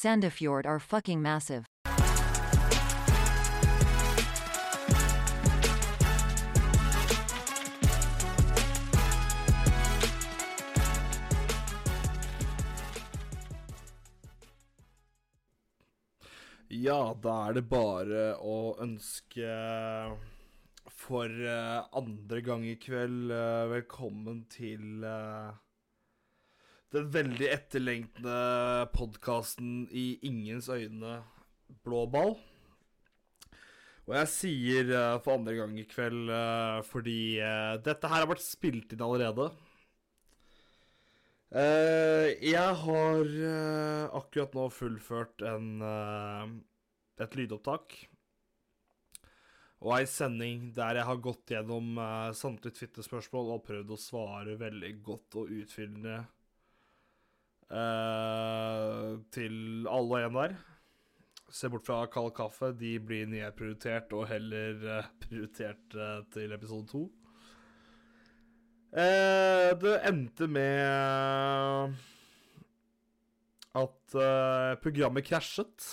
Sandefjord are fucking massive. Ja, da er det bare å ønske for eh, andre gang i kveld eh, velkommen til eh, den veldig etterlengtende podkasten i ingens øyne Blå ball. Og jeg sier uh, for andre gang i kveld uh, fordi uh, dette her har vært spilt inn allerede. Jeg har akkurat nå fullført en, et lydopptak. Og ei sending der jeg har gått gjennom uh, samtlige Twitter-spørsmål og prøvd å svare veldig godt og utfyllende eh, til alle og en der. Se bort fra kald kaffe. De blir nedprioritert og heller eh, prioritert eh, til episode to. Det endte med at programmet krasjet.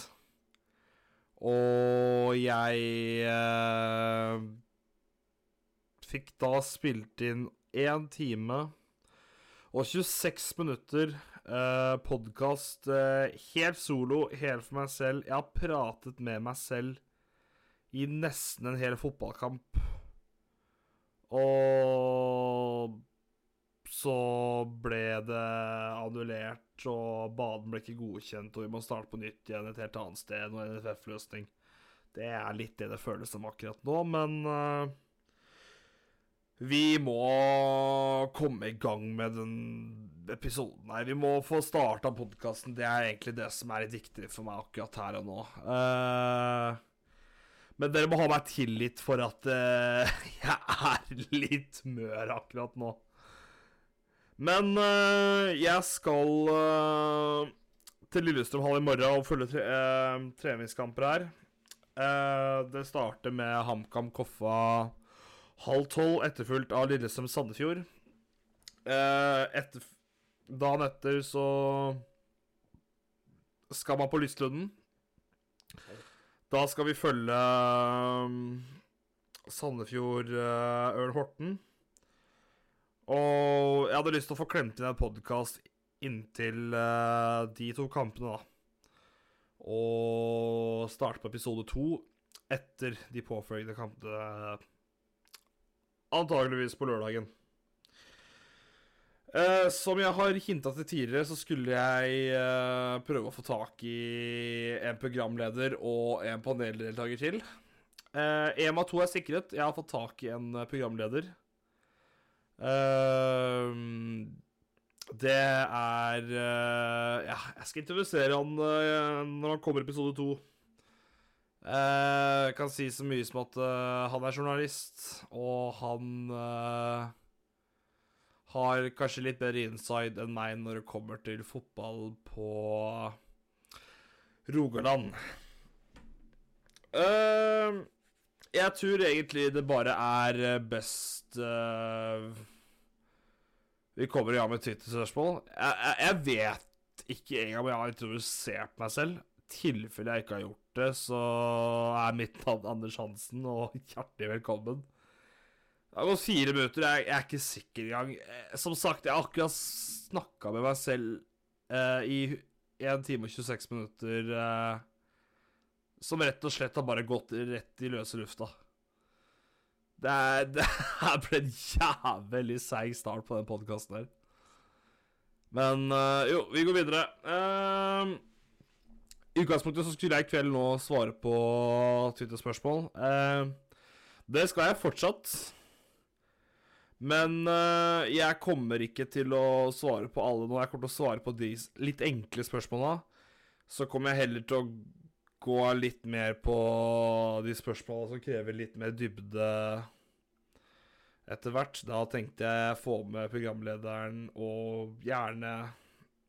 Og jeg fikk da spilt inn én time og 26 minutter eh, podkast uh, helt solo, helt for meg selv. Jeg har pratet med meg selv i nesten en hel fotballkamp. Og så ble det annullert, og banen ble ikke godkjent, og vi må starte på nytt igjen et helt annet sted, og NFF-løsning. Det er litt det det føles som akkurat nå, men eh, vi må komme i gang med den episoden her. Vi må få starta podkasten. Det er egentlig det som er litt viktig for meg akkurat her og nå. Uh, men dere må ha meg tillit for at uh, jeg er litt mør akkurat nå. Men uh, jeg skal til Lillestrøm hall i morgen og følge tre treningskamper her. Det starter med HamKam Koffa halv tolv, etterfulgt av Lillestrøm Sandefjord. Eh, etter, dagen etter så skal man på Lystlunden. Da skal vi følge um, Sandefjord uh, Ørn Horten. Og jeg hadde lyst til å få klemt inn en podkast inntil uh, de to kampene, da. Og starte på episode to etter de påfølgende kampene. Antageligvis på lørdagen. Eh, som jeg har hinta til tidligere, så skulle jeg eh, prøve å få tak i en programleder og en paneldeltaker til. Uh, EMA 2 er sikret. Jeg har fått tak i en eh, programleder. Eh, det er eh, Ja, jeg skal introdusere han eh, når han kommer i episode to. Eh, jeg kan si så mye som at eh, han er journalist, og han eh, har kanskje litt bedre inside enn meg når det kommer til fotball på Rogaland. Jeg tror egentlig det bare er best vi kommer i gang med Twitter-spørsmål. Jeg, jeg vet ikke engang om jeg har introdusert meg selv. Tilfelle jeg ikke har gjort det, så er mitt navn Anders Hansen, og hjertelig velkommen. Det har gått fire minutter, jeg, jeg er ikke sikker engang. Eh, Som sagt, jeg har akkurat snakka med meg selv eh, i 1 time og 26 minutter. Eh, som rett og slett har bare gått rett i løse lufta. Det, er, det her ble en jævlig seig start på den podkasten her. Men eh, jo, vi går videre. Eh, I utgangspunktet så skulle jeg i kveld nå svare på Twitter-spørsmål. Eh, det skal jeg fortsatt. Men eh, jeg kommer ikke til å svare på alle nå. Jeg kommer til å svare på de litt enkle spørsmåla. Så kommer jeg heller til å gå litt mer på de spørsmåla som krever litt mer dybde etter hvert. Da tenkte jeg få med programlederen og gjerne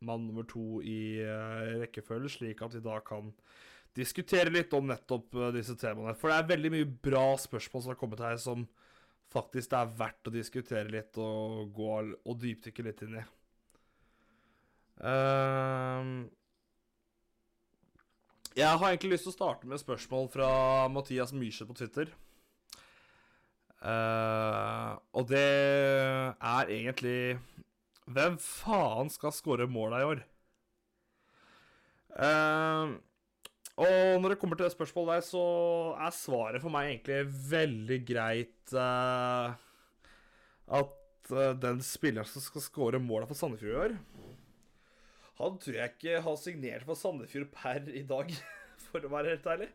mann nummer to i eh, rekkefølge, slik at vi da kan diskutere litt om nettopp eh, disse temaene. For det er veldig mye bra spørsmål som har kommet her, som faktisk det er verdt å diskutere litt og gå og dypdykke litt inn i. Ehm, Jeg har egentlig lyst til å starte med spørsmål fra Mathias Myrseth på Twitter. Eh, og det er egentlig Hvem faen skal skåre måla i år? Uh, og når det kommer til det spørsmålet der, så er svaret for meg egentlig veldig greit uh, at uh, den spilleren som skal skåre måla for Sandefjord i år han tror jeg ikke har signert for Sandefjord per i dag, for å være helt ærlig.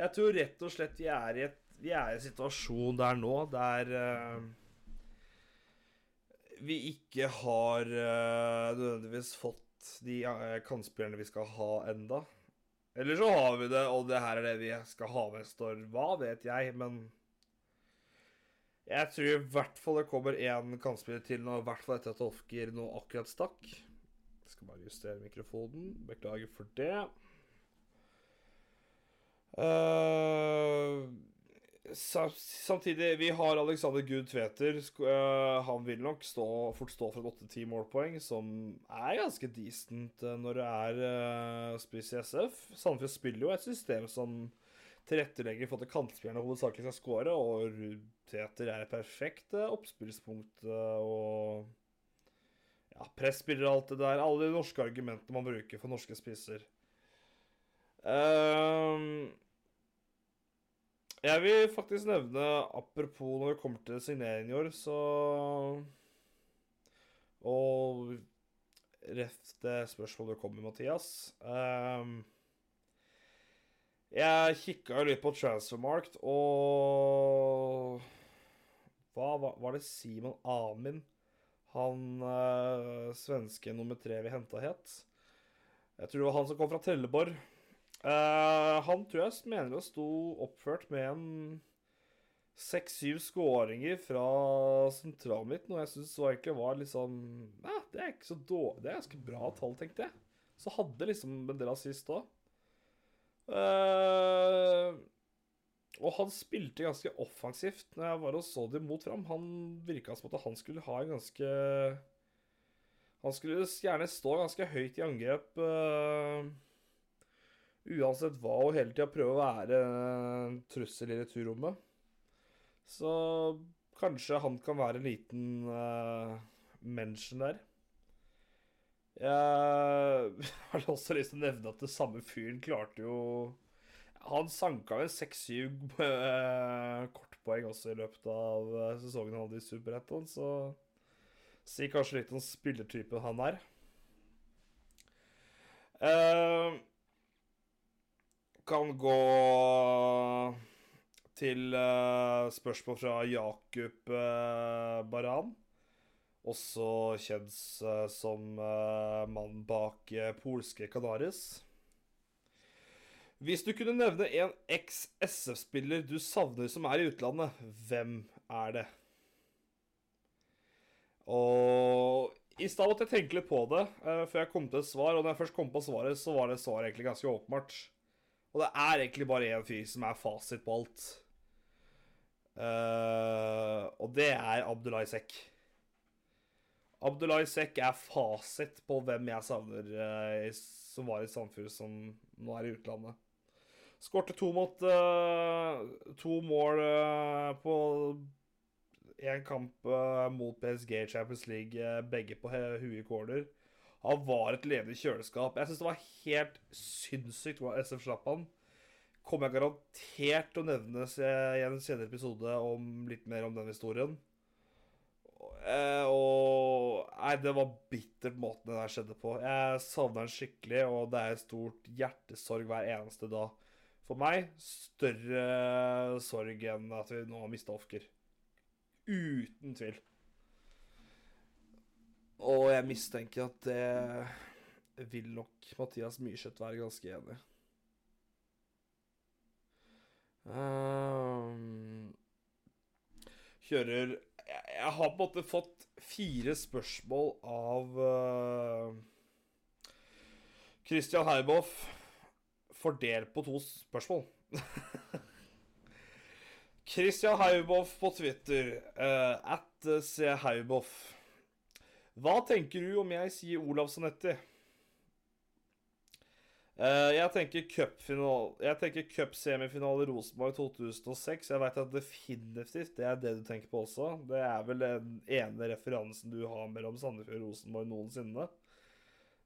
Jeg tror rett og slett vi er i, et, vi er i en situasjon der nå der uh, vi ikke har uh, nødvendigvis fått de uh, kantspillerne vi skal ha enda. Eller så har vi det, og det her er det vi skal ha neste år. Hva vet jeg, men jeg tror i hvert fall det kommer én kantspiller til nå, i hvert fall etter at Ofker nå akkurat stakk. Jeg skal bare justere mikrofonen. Beklager for det. Uh, samtidig, vi har Alexander Gud Tveter. Uh, han vil nok stå, fort stå for et 8-10 målpoeng, som er ganske decent uh, når det er uh, spiss i SF. Sandefjord spiller jo et system som tilrettelegger for at kantspillerne hovedsakelig skal skåre, og Rudteter er et perfekt eh, oppspillspunkt eh, og ja, presspiller og alt det der. Alle de norske argumentene man bruker for norske spisser. Um, jeg vil faktisk nevne, apropos når det kommer til signering i år, så Og ref det spørsmålet du kom med, Mathias. Um, jeg kikka litt på Transfermarkt, og Hva var, det Simon Amin, han uh, svenske nummer tre vi henta, het? Jeg tror det var han som kom fra Trelleborg. Uh, han tror jeg mener det sto oppført med en seks-syv skåringer fra sentralen mitt, noe jeg syns egentlig var litt sånn Nei, det er ikke så dårlig. Det er ganske bra tall, tenkte jeg. Så hadde liksom en del assist òg. Uh, og han spilte ganske offensivt når jeg var og så det mot fram. Han virka som at han skulle ha en ganske Han skulle gjerne stå ganske høyt i angrep. Uh, uansett hva, og hele tida prøve å være en trussel i returrommet. Så kanskje han kan være en liten uh, mention der. Jeg har også lyst til å nevne at det samme fyren klarte jo Han sanka vel seks-syv uh, kortpoeng også i løpet av eh, sesongen han hadde i Superettan, så sier kanskje litt om spillertypen han er. Uh, kan gå til uh, spørsmål fra Jakob uh, Baran også kjent uh, som mannen bak polske Canaris. Hvis du kunne nevne en eks-SF-spiller du savner som er i utlandet, hvem er det? Og i stad måtte jeg tenke litt på det før jeg kom til et svar. Og når jeg først kom på svaret, så var det svaret egentlig ganske åpenbart. Og det er egentlig bare én fyr som er fasit på alt. og det er Abdullah Isek. Abdullah Isek er fasit på hvem jeg savner eh, som var i samfunnet som nå er i utlandet. Skårte to mot uh, To mål uh, på én kamp uh, mot PSG Champions League, begge på huet i corner. Han var et levende kjøleskap. Jeg syns det var helt sinnssykt hvordan SF slapp han. Kommer jeg garantert til å nevne i en senere episode om litt mer om den historien. Eh, og Nei, det var bittert måten det der skjedde på. Jeg savner den skikkelig, og det er stort hjertesorg hver eneste dag. For meg større sorg enn at vi nå har mista Ofker. Uten tvil. Og jeg mistenker at det vil nok Mathias Myrseth være ganske enig i. Um, kjører jeg har på en måte fått fire spørsmål av uh, Christian Heiboff fordelt på to spørsmål. Christian Heiboff på Twitter, uh, at C. Hva tenker du om jeg sier Olav Sonetti? Uh, jeg tenker cupsemifinale cup Rosenborg 2006. Jeg veit at definitivt det er det du tenker på også. Det er vel den ene referansen du har mellom Sandefjord og Rosenborg noensinne.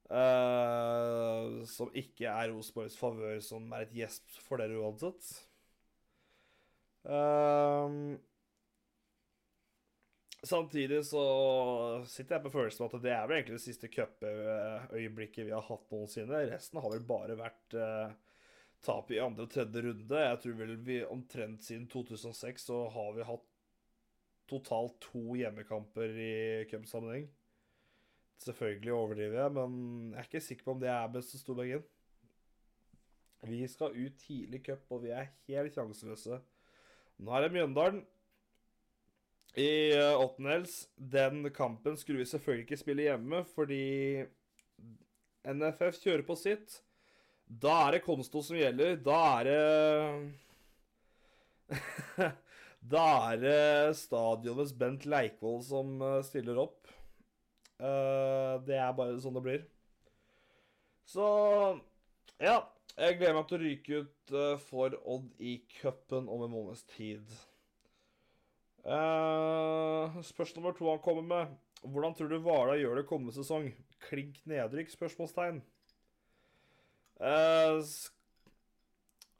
Uh, som ikke er Rosenborgs favør, som er et gjesp for dere uansett. Eh, Samtidig så sitter jeg på følelsen av at det er vel egentlig det siste cupøyeblikket vi har hatt noensinne. Resten har vel bare vært uh, tap i andre og tredje runde. Jeg tror vel vi omtrent siden 2006 så har vi hatt totalt to hjemmekamper i cupsammenheng. Selvfølgelig overdriver jeg, men jeg er ikke sikker på om det er best å for inn. Vi skal ut tidlig i cup, og vi er helt sjanseløse. Nå er det Mjøndalen i uh. Den kampen skulle vi selvfølgelig ikke spille hjemme, fordi NFF kjører på sitt. Da er det Konsto som gjelder. Da er det Da er det stadionets Bent Leikvoll som uh, stiller opp. Uh, det er bare sånn det blir. Så ja. Jeg gleder meg til å ryke ut for Odd i cupen om en måneds tid. Uh, spørsmål nummer to han kommer med. Hvordan tror du Hvala gjør det kommende sesong? Klink nedrykk? spørsmålstegn. Uh,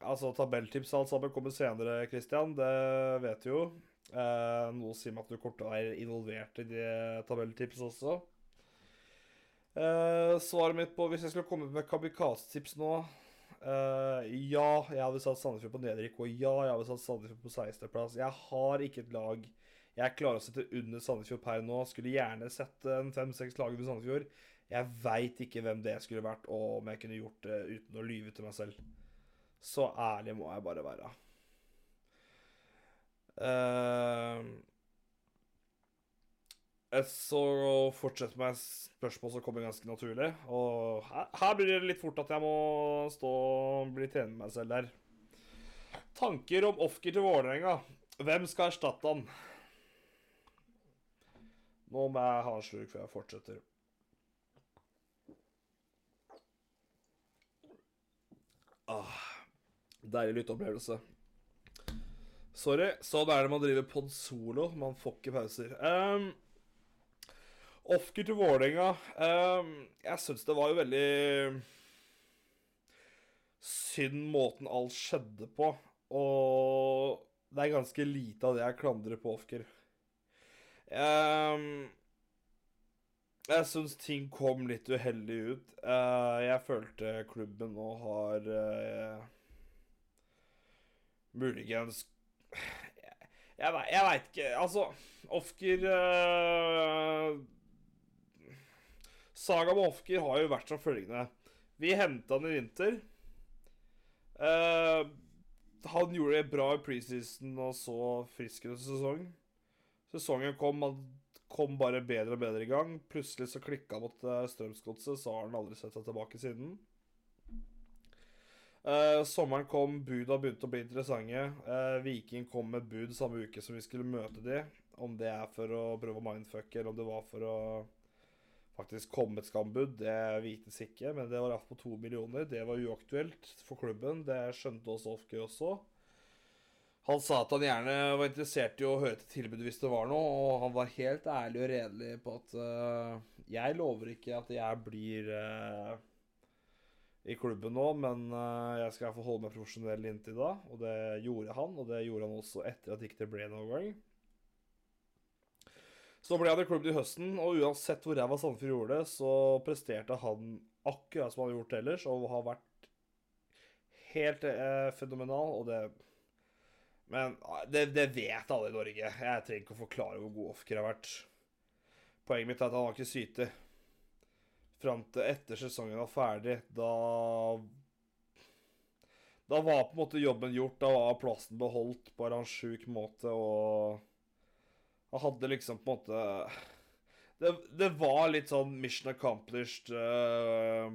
altså, tabelltips alt sammen kommer senere, Christian. Det vet du jo. Uh, noe sier meg at du å være involvert i de tabelltips også. Uh, svaret mitt på hvis jeg skulle komme med Kabikaze-tips nå Uh, ja, jeg hadde satt Sandefjord på nedrykk, og ja, jeg hadde satt Sandefjord på 16.-plass. Jeg har ikke et lag jeg klarer å sette under Sandefjord per nå. Skulle gjerne sett en fem-seks lag under Sandefjord. Jeg veit ikke hvem det skulle vært, og om jeg kunne gjort det uten å lyve til meg selv. Så ærlig må jeg bare være. Uh, så fortsetter med spørsmål som kommer ganske naturlig. Og her, her, blir det litt fort at jeg må stå og bli trener meg selv der. Tanker om Ofker til Vålerenga. Hvem skal erstatte han? Nå må jeg ha en slurk før jeg fortsetter. Ah, deilig lytteopplevelse. Sorry. Sånn er det man driver pod solo. Man får ikke pauser. Um, Ofker til Vålerenga. Um, jeg syns det var jo veldig synd måten alt skjedde på. Og det er ganske lite av det jeg klandrer på Ofker. Um, jeg syns ting kom litt uheldig ut. Uh, jeg følte klubben nå har uh, muligens Jeg, jeg, veit ikke. Altså, Ofker uh, Saga med Ofker har jo vært som følgende. Vi henta han i vinter. Uh, han gjorde det bra i preseason og så frisk sesong. Sesongen kom, han kom bare bedre og bedre i gang. Plutselig så klikka mot Strømsgodset, så har han aldri sett seg tilbake siden. Uh, sommeren kom, buda begynte å bli interessante. Uh, Viking kom med bud samme uke som vi skulle møte de. Om det er for å prøve å mindfucke, eller om det var for å faktisk komme et skambud, det vites ikke. Men det var iallfall på to millioner. Det var uaktuelt for klubben. Det skjønte også Ofke også. Han sa at han gjerne var interessert i å høre til tilbudet hvis det var noe, og han var helt ærlig og redelig på at uh, jeg lover ikke at jeg blir uh, i klubben nå, men uh, jeg skal få holde meg profesjonell inntil da. Og det gjorde han, og det gjorde han også etter at det ikke ble noen gang. Så ble han i klubben i høsten, og uansett hvor ræva Sandefjord gjorde det, så presterte han akkurat som han har gjort ellers, og har vært helt eh, fenomenal, og det Men det, det, vet alle i Norge. Jeg trenger ikke å forklare hvor god Ofker har vært. Poenget mitt er at han har ikke syte. Fram til etter sesongen var ferdig, da Da var på en måte jobben gjort. Da var plassen beholdt på en sjuk måte, og han hadde liksom på en måte Det, det var litt sånn mission accomplished. Uh,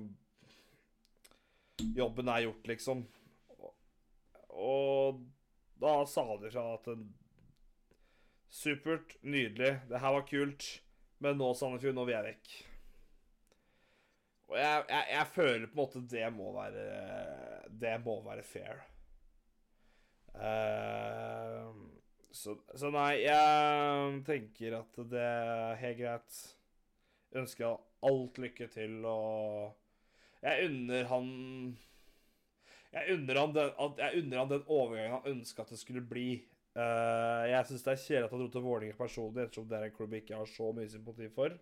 jobben er gjort, liksom. Og, og da sa de fra at Supert, nydelig, det her var kult, men nå, Sandefjord, nå vil jeg vekk. Og jeg, jeg, jeg føler på en måte det må være Det må være fair. Eh, så, så nei, jeg tenker at det er helt greit. Jeg ønsker alt lykke til, og jeg unner han Jeg unner han den, jeg unner han den overgangen han ønska at det skulle bli. Uh, jeg syns det er kjedelig at han dro til Vålerenga personlig, ettersom det er en klubb jeg ikke har så mye sympati for.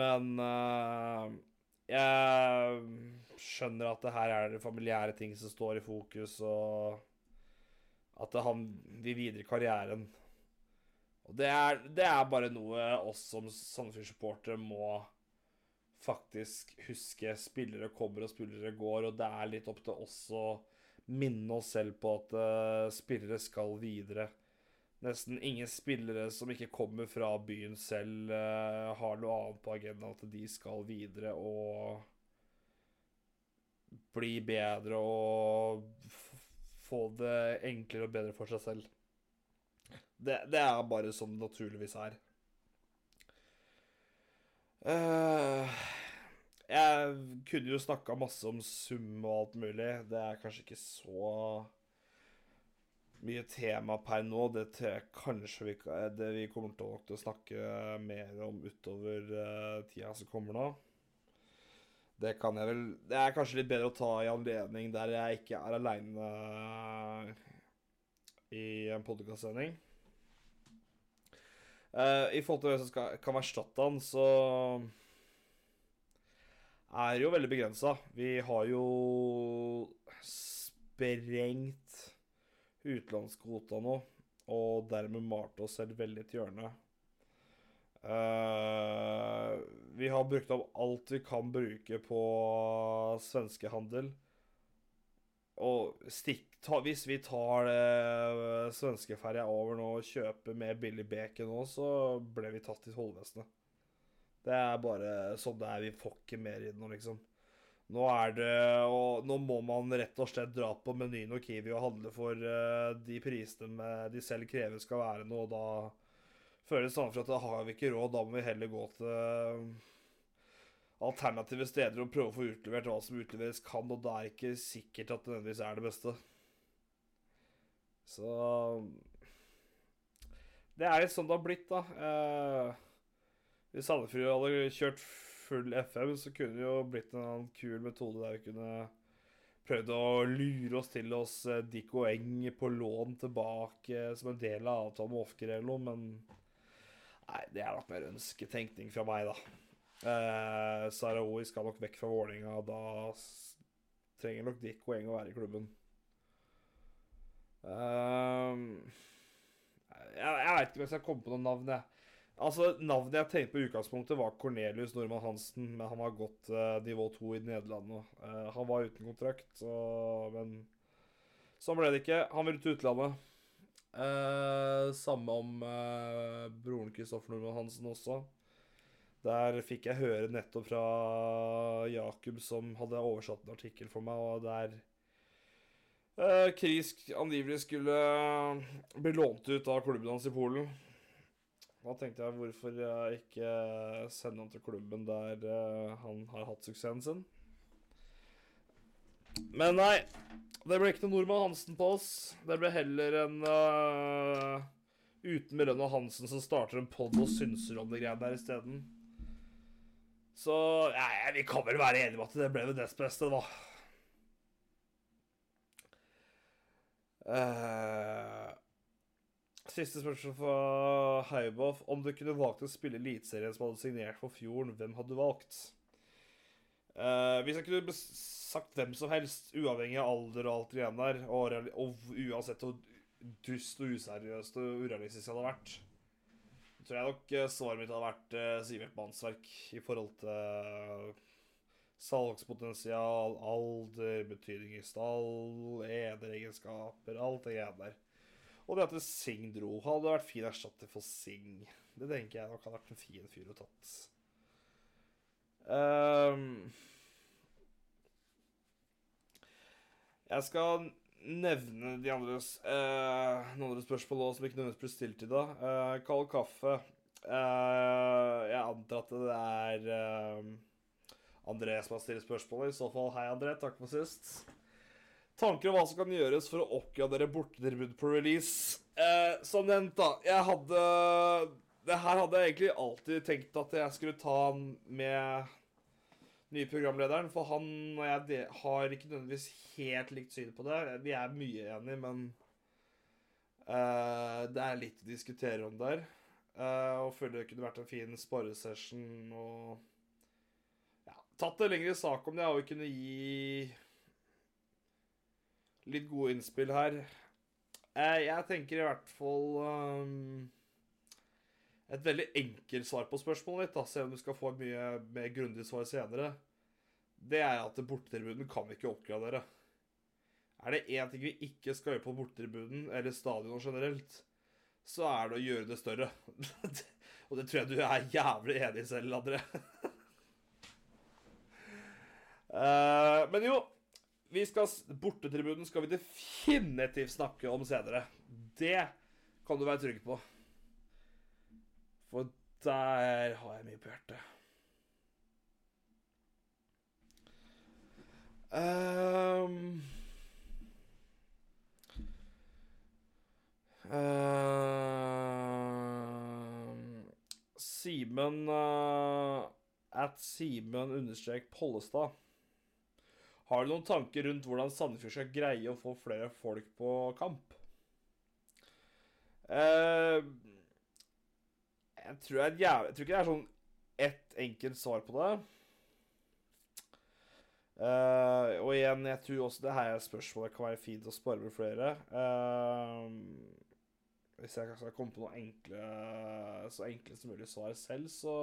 Men uh, jeg skjønner at det her er det familiære ting som står i fokus, og at han vil videre i karrieren. Og det er, det er bare noe oss som Sandefjord-supportere må faktisk huske. Spillere kommer og spillere går, og det er litt opp til oss å minne oss selv på at uh, spillere skal videre. Nesten ingen spillere som ikke kommer fra byen selv, uh, har noe annet på agendaen at de skal videre og bli bedre og få det enklere og bedre for seg selv. Det, det er bare sånn det naturligvis er. Uh, jeg kunne jo snakka masse om sum og alt mulig. Det er kanskje ikke så mye tema per nå. Det tror jeg kanskje vi, det vi kommer til å, snakke mer om utover uh, tida som kommer nå. Det kan jeg vel Det er kanskje litt bedre å ta i anledning der jeg ikke er aleine i en podkastsending. Uh, I forhold til hvem som skal, kan erstatte han, så er det jo veldig begrensa. Vi har jo sprengt utenlandskvota nå, og dermed malt oss selv veldig til hjørnet. Eh, vi har brukt opp alt vi kan bruke på svenskehandel. Og stikk, ta, hvis vi tar det svenskeferja over nå og kjøper mer billig bacon nå, så ble vi tatt i tollvesenet. Det er bare sånn det er. Vi får ikke mer inn nå, liksom. Nå er det Og nå må man rett og slett dra på Menyen og Kiwi og handle for uh, de prisene de selv krever skal være noe, og da føles det sånn for at da har vi ikke råd. Da må vi heller gå til alternative steder og prøve å få utlevert hva som utleveres kan, og da er det ikke sikkert at det nødvendigvis er det beste. Så Det er litt sånn det har blitt, da. Eh, hvis Sandefjord hadde kjørt full FM, så kunne det jo blitt en annen kul metode der vi kunne prøvd å lure oss til oss eh, Dick og Eng på lån tilbake som en del av avtalen med Ofker eller noe, men Nei, det er nok mer ønsketenkning fra meg, da. Eh, Sarawi skal nok vekk fra Vålerenga. Da trenger nok Dick og Eng å være i klubben. Eh, jeg jeg veit ikke om jeg skal komme på noe navn, jeg. Altså, Navnet jeg tenkte på i utgangspunktet, var Cornelius Normann Hansen, men han har gått eh, nivå to i Nederland nå. Eh, han var uten kontrakt, så, men sånn ble det ikke. Han ville til utlandet. Eh, samme om uh, broren Kristoffer Nordmann Hansen også. Der fikk jeg høre nettopp fra Jakob, som hadde oversatt en artikkel for meg, og der uh, Kris angivelig skulle bli lånt ut av klubben hans i Polen. Da tenkte jeg hvorfor jeg ikke sende han til klubben der eh, han har hatt suksessen sin. Men nei, det ble ikke noe Nordmann Hansen på oss. Det ble heller en uh, uten med og Hansen som starter en pod og synser om det greiene der isteden. Så ja, vi kan vel være enige om at det ble det nest beste, da. Uh, siste spørsmål fra Heiboff. Om du kunne valgt å spille Eliteserien som hadde signert for Fjorden, hvem hadde du valgt? Eh, hvis jeg kunne sagt hvem som helst, uavhengig av alder og alt det igjen der, og, og uansett hvor dust og useriøst og urealistisk det hadde vært, tror jeg nok eh, svaret mitt hadde vært uh, Sivert Mannsverk i forhold til uh, salgspotensial, alder, betydning i stall, ederegenskaper, alt det greiene der. Og det at Sing dro, hadde vært fin erstatter for Sing. Det tenker jeg nok hadde vært en fin fyr å tatt. Ehm, jeg skal nevne de andres uh, noen andre spørsmål også, som ikke nødvendigvis ble stilt i dag. Uh, kald kaffe. Uh, jeg antar at det er André som har stilt spørsmålet. I så fall, hei, André. Takk for sist. Tanker om hva som kan gjøres for å oppgradere bortetilbud på release. Eh, som nevnt, da. Jeg hadde Det her hadde jeg egentlig alltid tenkt at jeg skulle ta med nye programlederen, for han og jeg har ikke nødvendigvis helt likt syn på det. Vi er mye enige, men uh, det er litt å diskutere om der. Uh, og føler det kunne vært en fin sparesession og ja, tatt en lengre sak om det og kunne gi litt gode innspill her. Uh, jeg tenker i hvert fall um, et veldig enkelt svar på spørsmålet ditt, da, selv om du skal få et mye mer grundig svar senere. Det er at bortetribunen kan vi ikke oppgradere. Er det én ting vi ikke skal gjøre på bortetribunen, eller stadionet generelt, så er det å gjøre det større. Og det tror jeg du er jævlig enig i selv, André. uh, men jo, vi skal, bortetribunen skal vi definitivt snakke om senere. Det kan du være trygg på. For der har jeg mye på hjertet. Um, uh, Simen uh, At Simen understrek Pollestad. Har du noen tanker rundt hvordan Sandefjord skal greie å få flere folk på kamp? Uh, jeg, tror jeg, jeg, tror ikke det er sånn ett enkelt svar på det. Uh, og igjen, jeg tror også det her er et spørsmål det kan være fint å spare med flere. Uh, hvis jeg skal komme på noe enkle, så enkle som mulig svar selv, så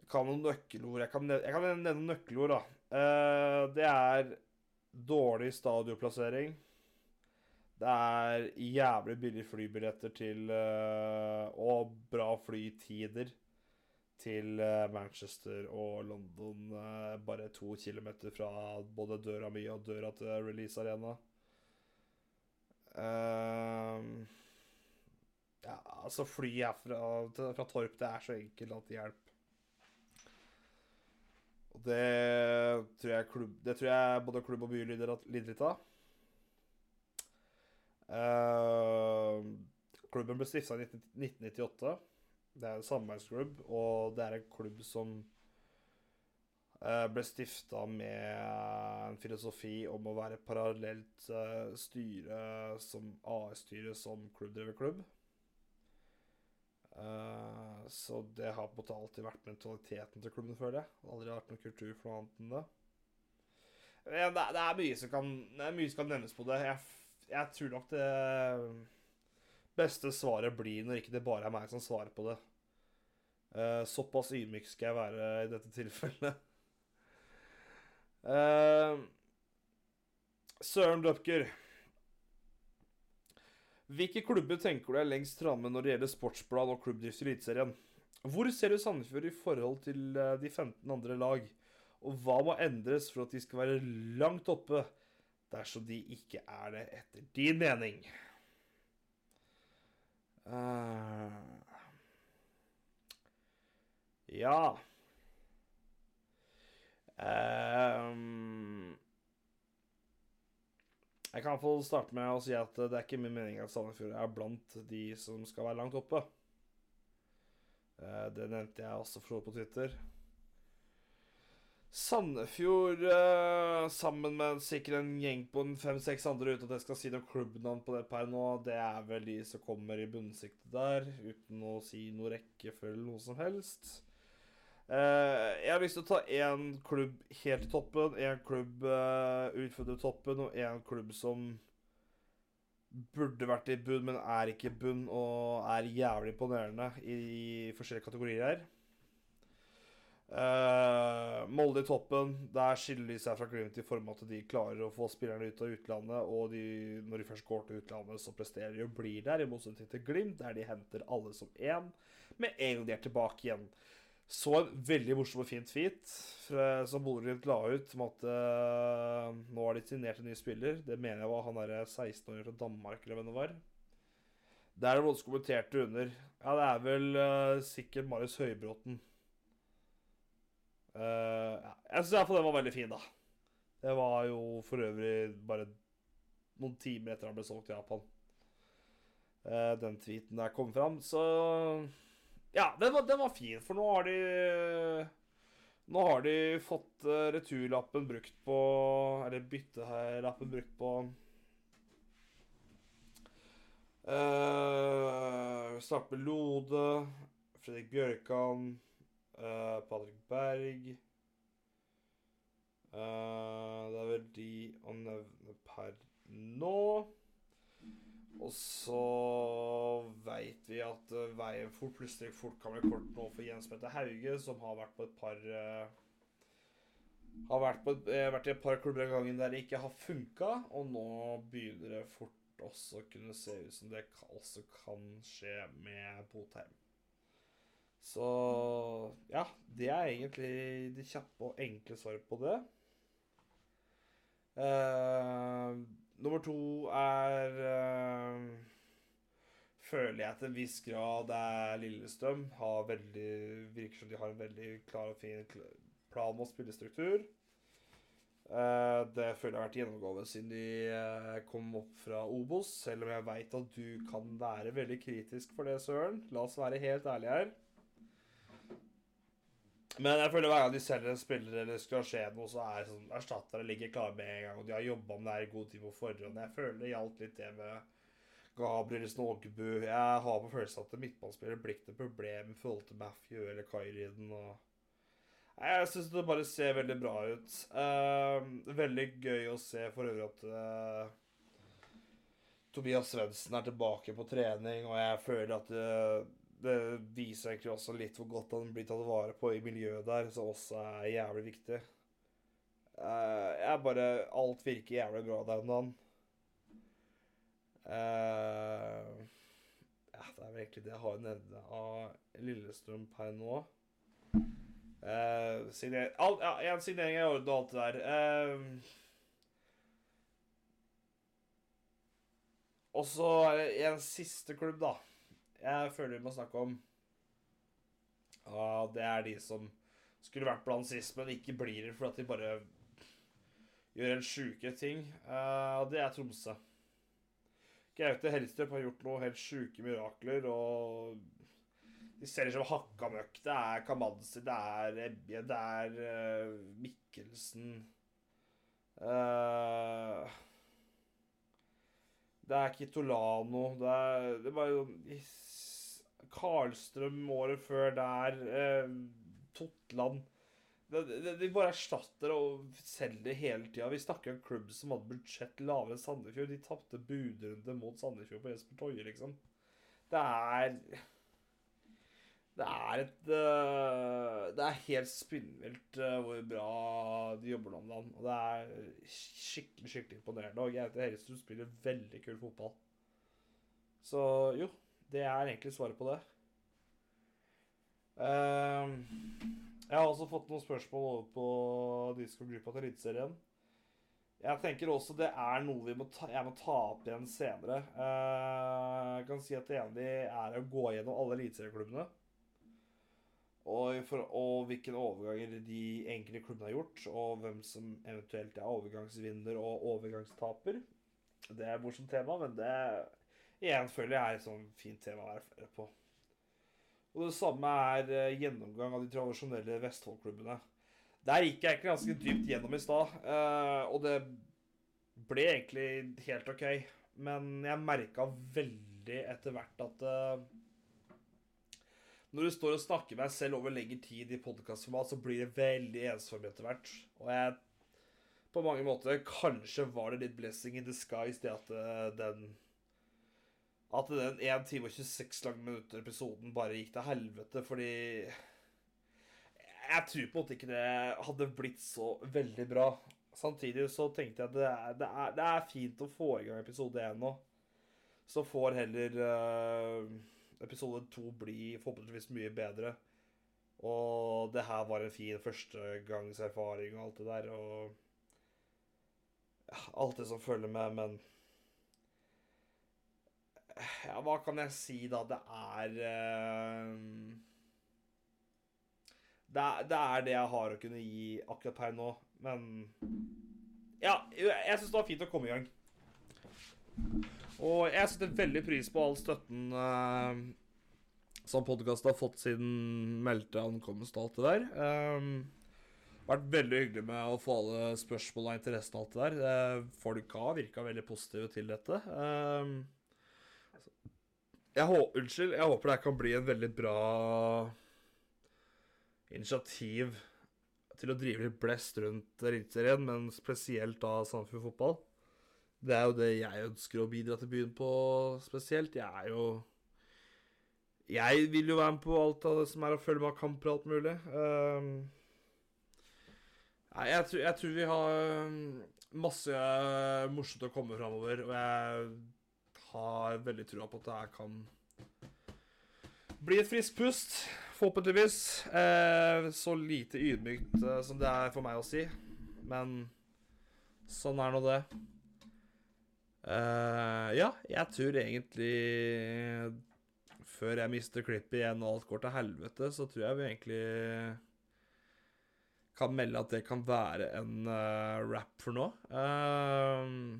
Jeg kan noen nøkkelord. Jeg kan, jeg kan nevne nøkkelord, da. Uh, det er dårlig stadionplassering. Det er jævlig billige flybilletter til Og bra flytider til Manchester og London. Bare to kilometer fra både døra mi og døra til Release Arena. Uh, ja, altså fly herfra fra Torp, det er så enkelt at det hjelper. Og det tror jeg, klubb, det tror jeg både klubb og by lider litt av. Uh, klubben ble stifta i 1998. Det er en samarbeidsklubb, og det er en klubb som uh, ble stifta med en filosofi om å være parallelt uh, styre som AS-styre som klubbdrevet klubb. så det har på en måte alltid vært mentaliteten til klubben, føler jeg. Det har aldri vært noen kultur for noe annet enn det. Men det, er mye som kan, mye som kan nevnes på det. Jeg jeg tror nok det beste svaret blir når ikke det bare er meg som svarer på det. Uh, såpass ydmyk skal jeg være i dette tilfellet. Uh, Søren Dupker. Hvilke klubber tenker du er lengst framme når det gjelder sportsplan og klubbdrift i Eliteserien? Hvor ser du Sandefjord i forhold til de 15 andre lag? Og hva må endres for at de skal være langt oppe dersom de ikke er det etter din mening. Uh, ja um, Jeg kan få starte med å si at det er ikke min mening at Sandefjord er blant de som skal være langt oppe. Uh, det nevnte jeg også for på Twitter. Sandefjord uh, sammen med sikkert en gjeng på fem-seks andre uten at jeg skal si noe klubbnavn på det per nå. Det er vel de som kommer i bunnsiktet der, uten å si noe rekkefølge eller noe som helst. Uh, jeg har lyst til å ta én klubb helt i toppen, én klubb uh, utfordrer toppen, og én klubb som burde vært i bunn, men er ikke i bunn, og er jævlig imponerende i, forskjellige kategorier her. Uh, Molde i toppen. Der skiller de seg fra Glimt i form av at de klarer å få spillerne ut av utlandet. Og de, når de først går til utlandet, så presterer de og blir der, i motsetning til Glimt, der de henter alle som én med en gang de er tilbake igjen. Så en veldig morsom og fint feat som Bodø-Glimt la ut om at uh, nå har de signert en ny spiller. Det mener jeg var han derre 16-åringen fra Danmark, eller hvem det var. Der er det noen som kommenterte under Ja, det er vel uh, sikkert Marius Høybråten. Eh, jeg syns iallfall den var veldig fin, da. Det var jo for øvrig bare noen timer etter han ble solgt i Japan. Eh, den tweeten der kom fram, så Ja, den var, den var fin, for nå har de Nå har de fått eh, returlappen brukt på Eller byttelappen brukt på uh, med Lode, Fredrik Bjørkan, uh, Patrick Berg Eh, Det er vel de å nevne per nå. Og så veit vi at eh, veien fort plutselig fort kan bli kort nå for Jens Petter Hauge, som har vært på et par Har vært, et, vært i et par klubber av gangen der det ikke har funka, og nå begynner det fort også å kunne se ut som det også kan skje med Botheim. Så ja, det er egentlig det kjappe og enkle svaret på det. Uh, nummer to er uh, Føler jeg til en viss grad er Lillestrøm. Har veldig, virker som de har en veldig klar og fin plan med spillestruktur. Uh, det føler jeg har vært gjennomgående siden de kom opp fra Obos. Selv om jeg veit at du kan være veldig kritisk for det, Søren. La oss være helt ærlige her. Men jeg føler hver gang de selger en spiller eller skal skje noe, så er sånn, erstattere ligger klare med en gang, og de har jobba med det her i god tid på forhånd. Jeg føler det gjaldt litt det med Gabrielsen og Ågebu. Jeg har på følelsen at midtbanespillere blir ikke problem i forhold til Matthew eller Kairiden. og Jeg syns det bare ser veldig bra ut. Uh, veldig gøy å se for øvrig at uh, Tobias Svendsen er tilbake på trening, og jeg føler at eh, det viser egentlig også litt hvor godt han blir tatt vare på i miljøet der, som også er jævlig viktig. Uh, jeg bare Alt virker jævlig bra der om dagen. Uh, ja, det er vel egentlig det jeg har å nevne av Lillestrøm per nå. Uh, signer, alt, ja, en signering er i orden og alt det der. Uh, og så er det en siste klubb, da. Jeg føler vi må snakke om. Ja, det er de som skulle vært blant sist, men ikke blir det fordi de bare gjør helt sjuke ting. Og det er Tromsø. Gaute Helstrup har gjort noe helt sjuke mirakler, og de selger som hakka møkk. Det er Kamanzi, det er Ebje, det er uh, Mikkelsen Eh, Det er Kitolano, det er, det bare sånn Karlstrøm året før der, eh, Totland De bare erstatter og selger hele tida. Vi snakker om klubb som hadde budsjett lavere enn Sandefjord. De tapte budrunde mot Sandefjord på Jesper Toje, liksom. Det er Det er et øh, Det er helt spinnvilt øh, hvor bra de jobber nå om dagen. Og det er skikkelig skikkelig imponerende. Og Gaute Hellestrud spiller veldig kul fotball. Så jo, det er egentlig svaret på det. Ehm, jeg har også fått noen spørsmål over på Discord-gruppa til Eliteserien. Jeg tenker også det er noe må ta, jeg må ta opp igjen senere. Eh, jeg kan si at det ene er å gå gjennom alle eliteserieklubbene. Og, for, og hvilke overganger de enkelte klubbene har gjort, og hvem som eventuelt er overgangsvinner og overgangstaper. Det er morsomt tema, men det igjen føler jeg er et sånn fint tema å være flere på. Og det samme er eh, gjennomgang av de tradisjonelle Vestfold-klubbene. Der gikk jeg egentlig ganske dypt gjennom i stad, eh, og det ble egentlig helt OK. Men jeg merka veldig etter hvert at eh, når du står og snakker med deg selv over lengre tid i podkastformat, så blir det veldig ensomt etter hvert. Og jeg På mange måter Kanskje var det litt blessing in disguise, det at eh, den At den 1 time og 26 lange minutter episoden bare gikk til helvete, fordi Jeg tror på en måte ikke det hadde blitt så veldig bra. Samtidig så tenkte jeg at det er, det er, det er fint å få i gang episode 1 nå. Så får heller eh, episode to bli forhåpentligvis mye bedre. Og det her var en fin førstegangserfaring og alt det der. Og alt det som følger med, men Ja, hva kan jeg si, da? Det er eh, det er, det er det jeg har å kunne gi akkurat per nå. Men ja, jeg syns det var fint å komme i gang. Og jeg setter veldig pris på all støtten eh, som podkasten har fått siden meldte ankomst og alt det der. Um, vært veldig hyggelig med å få alle spørsmål og interessen og alt det der. Uh, folk har virka veldig positive til dette. Um, jeg, hå- unnskyld, jeg håper det kan bli en veldig bra initiativ til å drive litt blest rundt Eliteserien, men spesielt da Sandefjord fotball. Det er jo det jeg ønsker å bidra til byen på spesielt. Jeg er jo Jeg vil jo være med på alt av det som er å følge med av kamper og alt mulig. Um, nei, jeg, tror, jeg tror vi har um, masse uh, morsomt å komme framover, og jeg har veldig trua på at det her kan bli et friskt pust, forhåpentligvis. Eh, så lite ydmykt eh, som det er for meg å si. Men sånn er nå det. Eh, ja, jeg tror egentlig Før jeg mister klippet igjen og alt går til helvete, så tror jeg vi egentlig kan melde at det kan være en uh, rap for nå. Uh,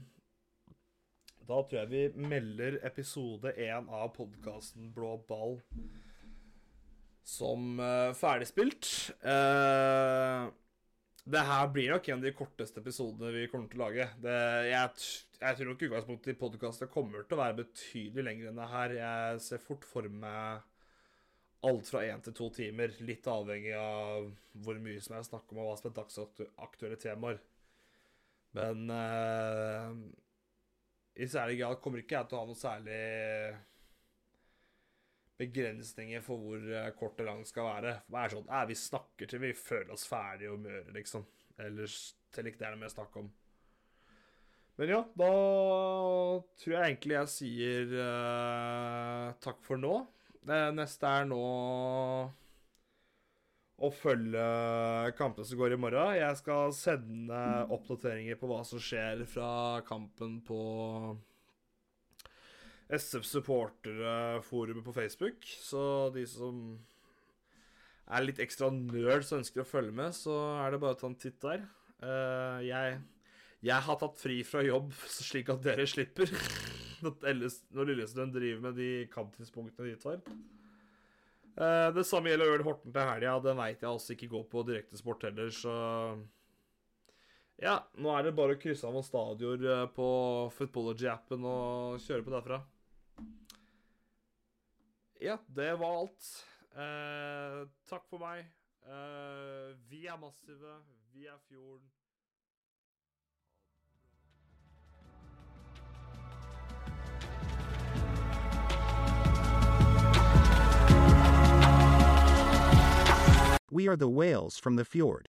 da tror jeg vi melder episode én av podkasten Blå ball som uh, ferdigspilt. Uh, det her blir nok en av de korteste episodene vi kommer til å lage. Det, jeg, jeg tror nok utgangspunktet i podkastet kommer til å være betydelig lenger enn det her. Jeg ser fort for meg alt fra én til to timer, litt avhengig av hvor mye som er snakk om, og hva som er dagsaktuelle temaer. Men uh, i særlig grad kommer ikke jeg til å ha noe særlig begrensninger for hvor eh, kort og lang skal være. Det er sånn, eh, Vi snakker til vi føler oss ferdige og møre, liksom. Ellers til ikke det er noe mer snakk om. Men ja, da tror jeg egentlig jeg sier uh, takk for nå. Det neste er nå å følge kampene som går i morgen. Jeg skal sende oppdateringer på hva som skjer fra kampen på SF Supporterforumet på Facebook. Så de som er litt ekstra nerds og ønsker å følge med, så er det bare å ta en titt der. Uh, jeg, jeg har tatt fri fra jobb, slik at dere slipper. Når Lillestrøm driver med de kamptidspunktene de tar. Eh, det samme gjelder Ørn Horten til helga. Den veit jeg altså ikke går på direktesport heller, så Ja, nå er det bare å krysse av noen stadioner eh, på Footballogy-appen og kjøre på derfra. Ja, det var alt. Eh, takk for meg. Eh, vi er massive. Vi er Fjorden. We are the whales from the fjord.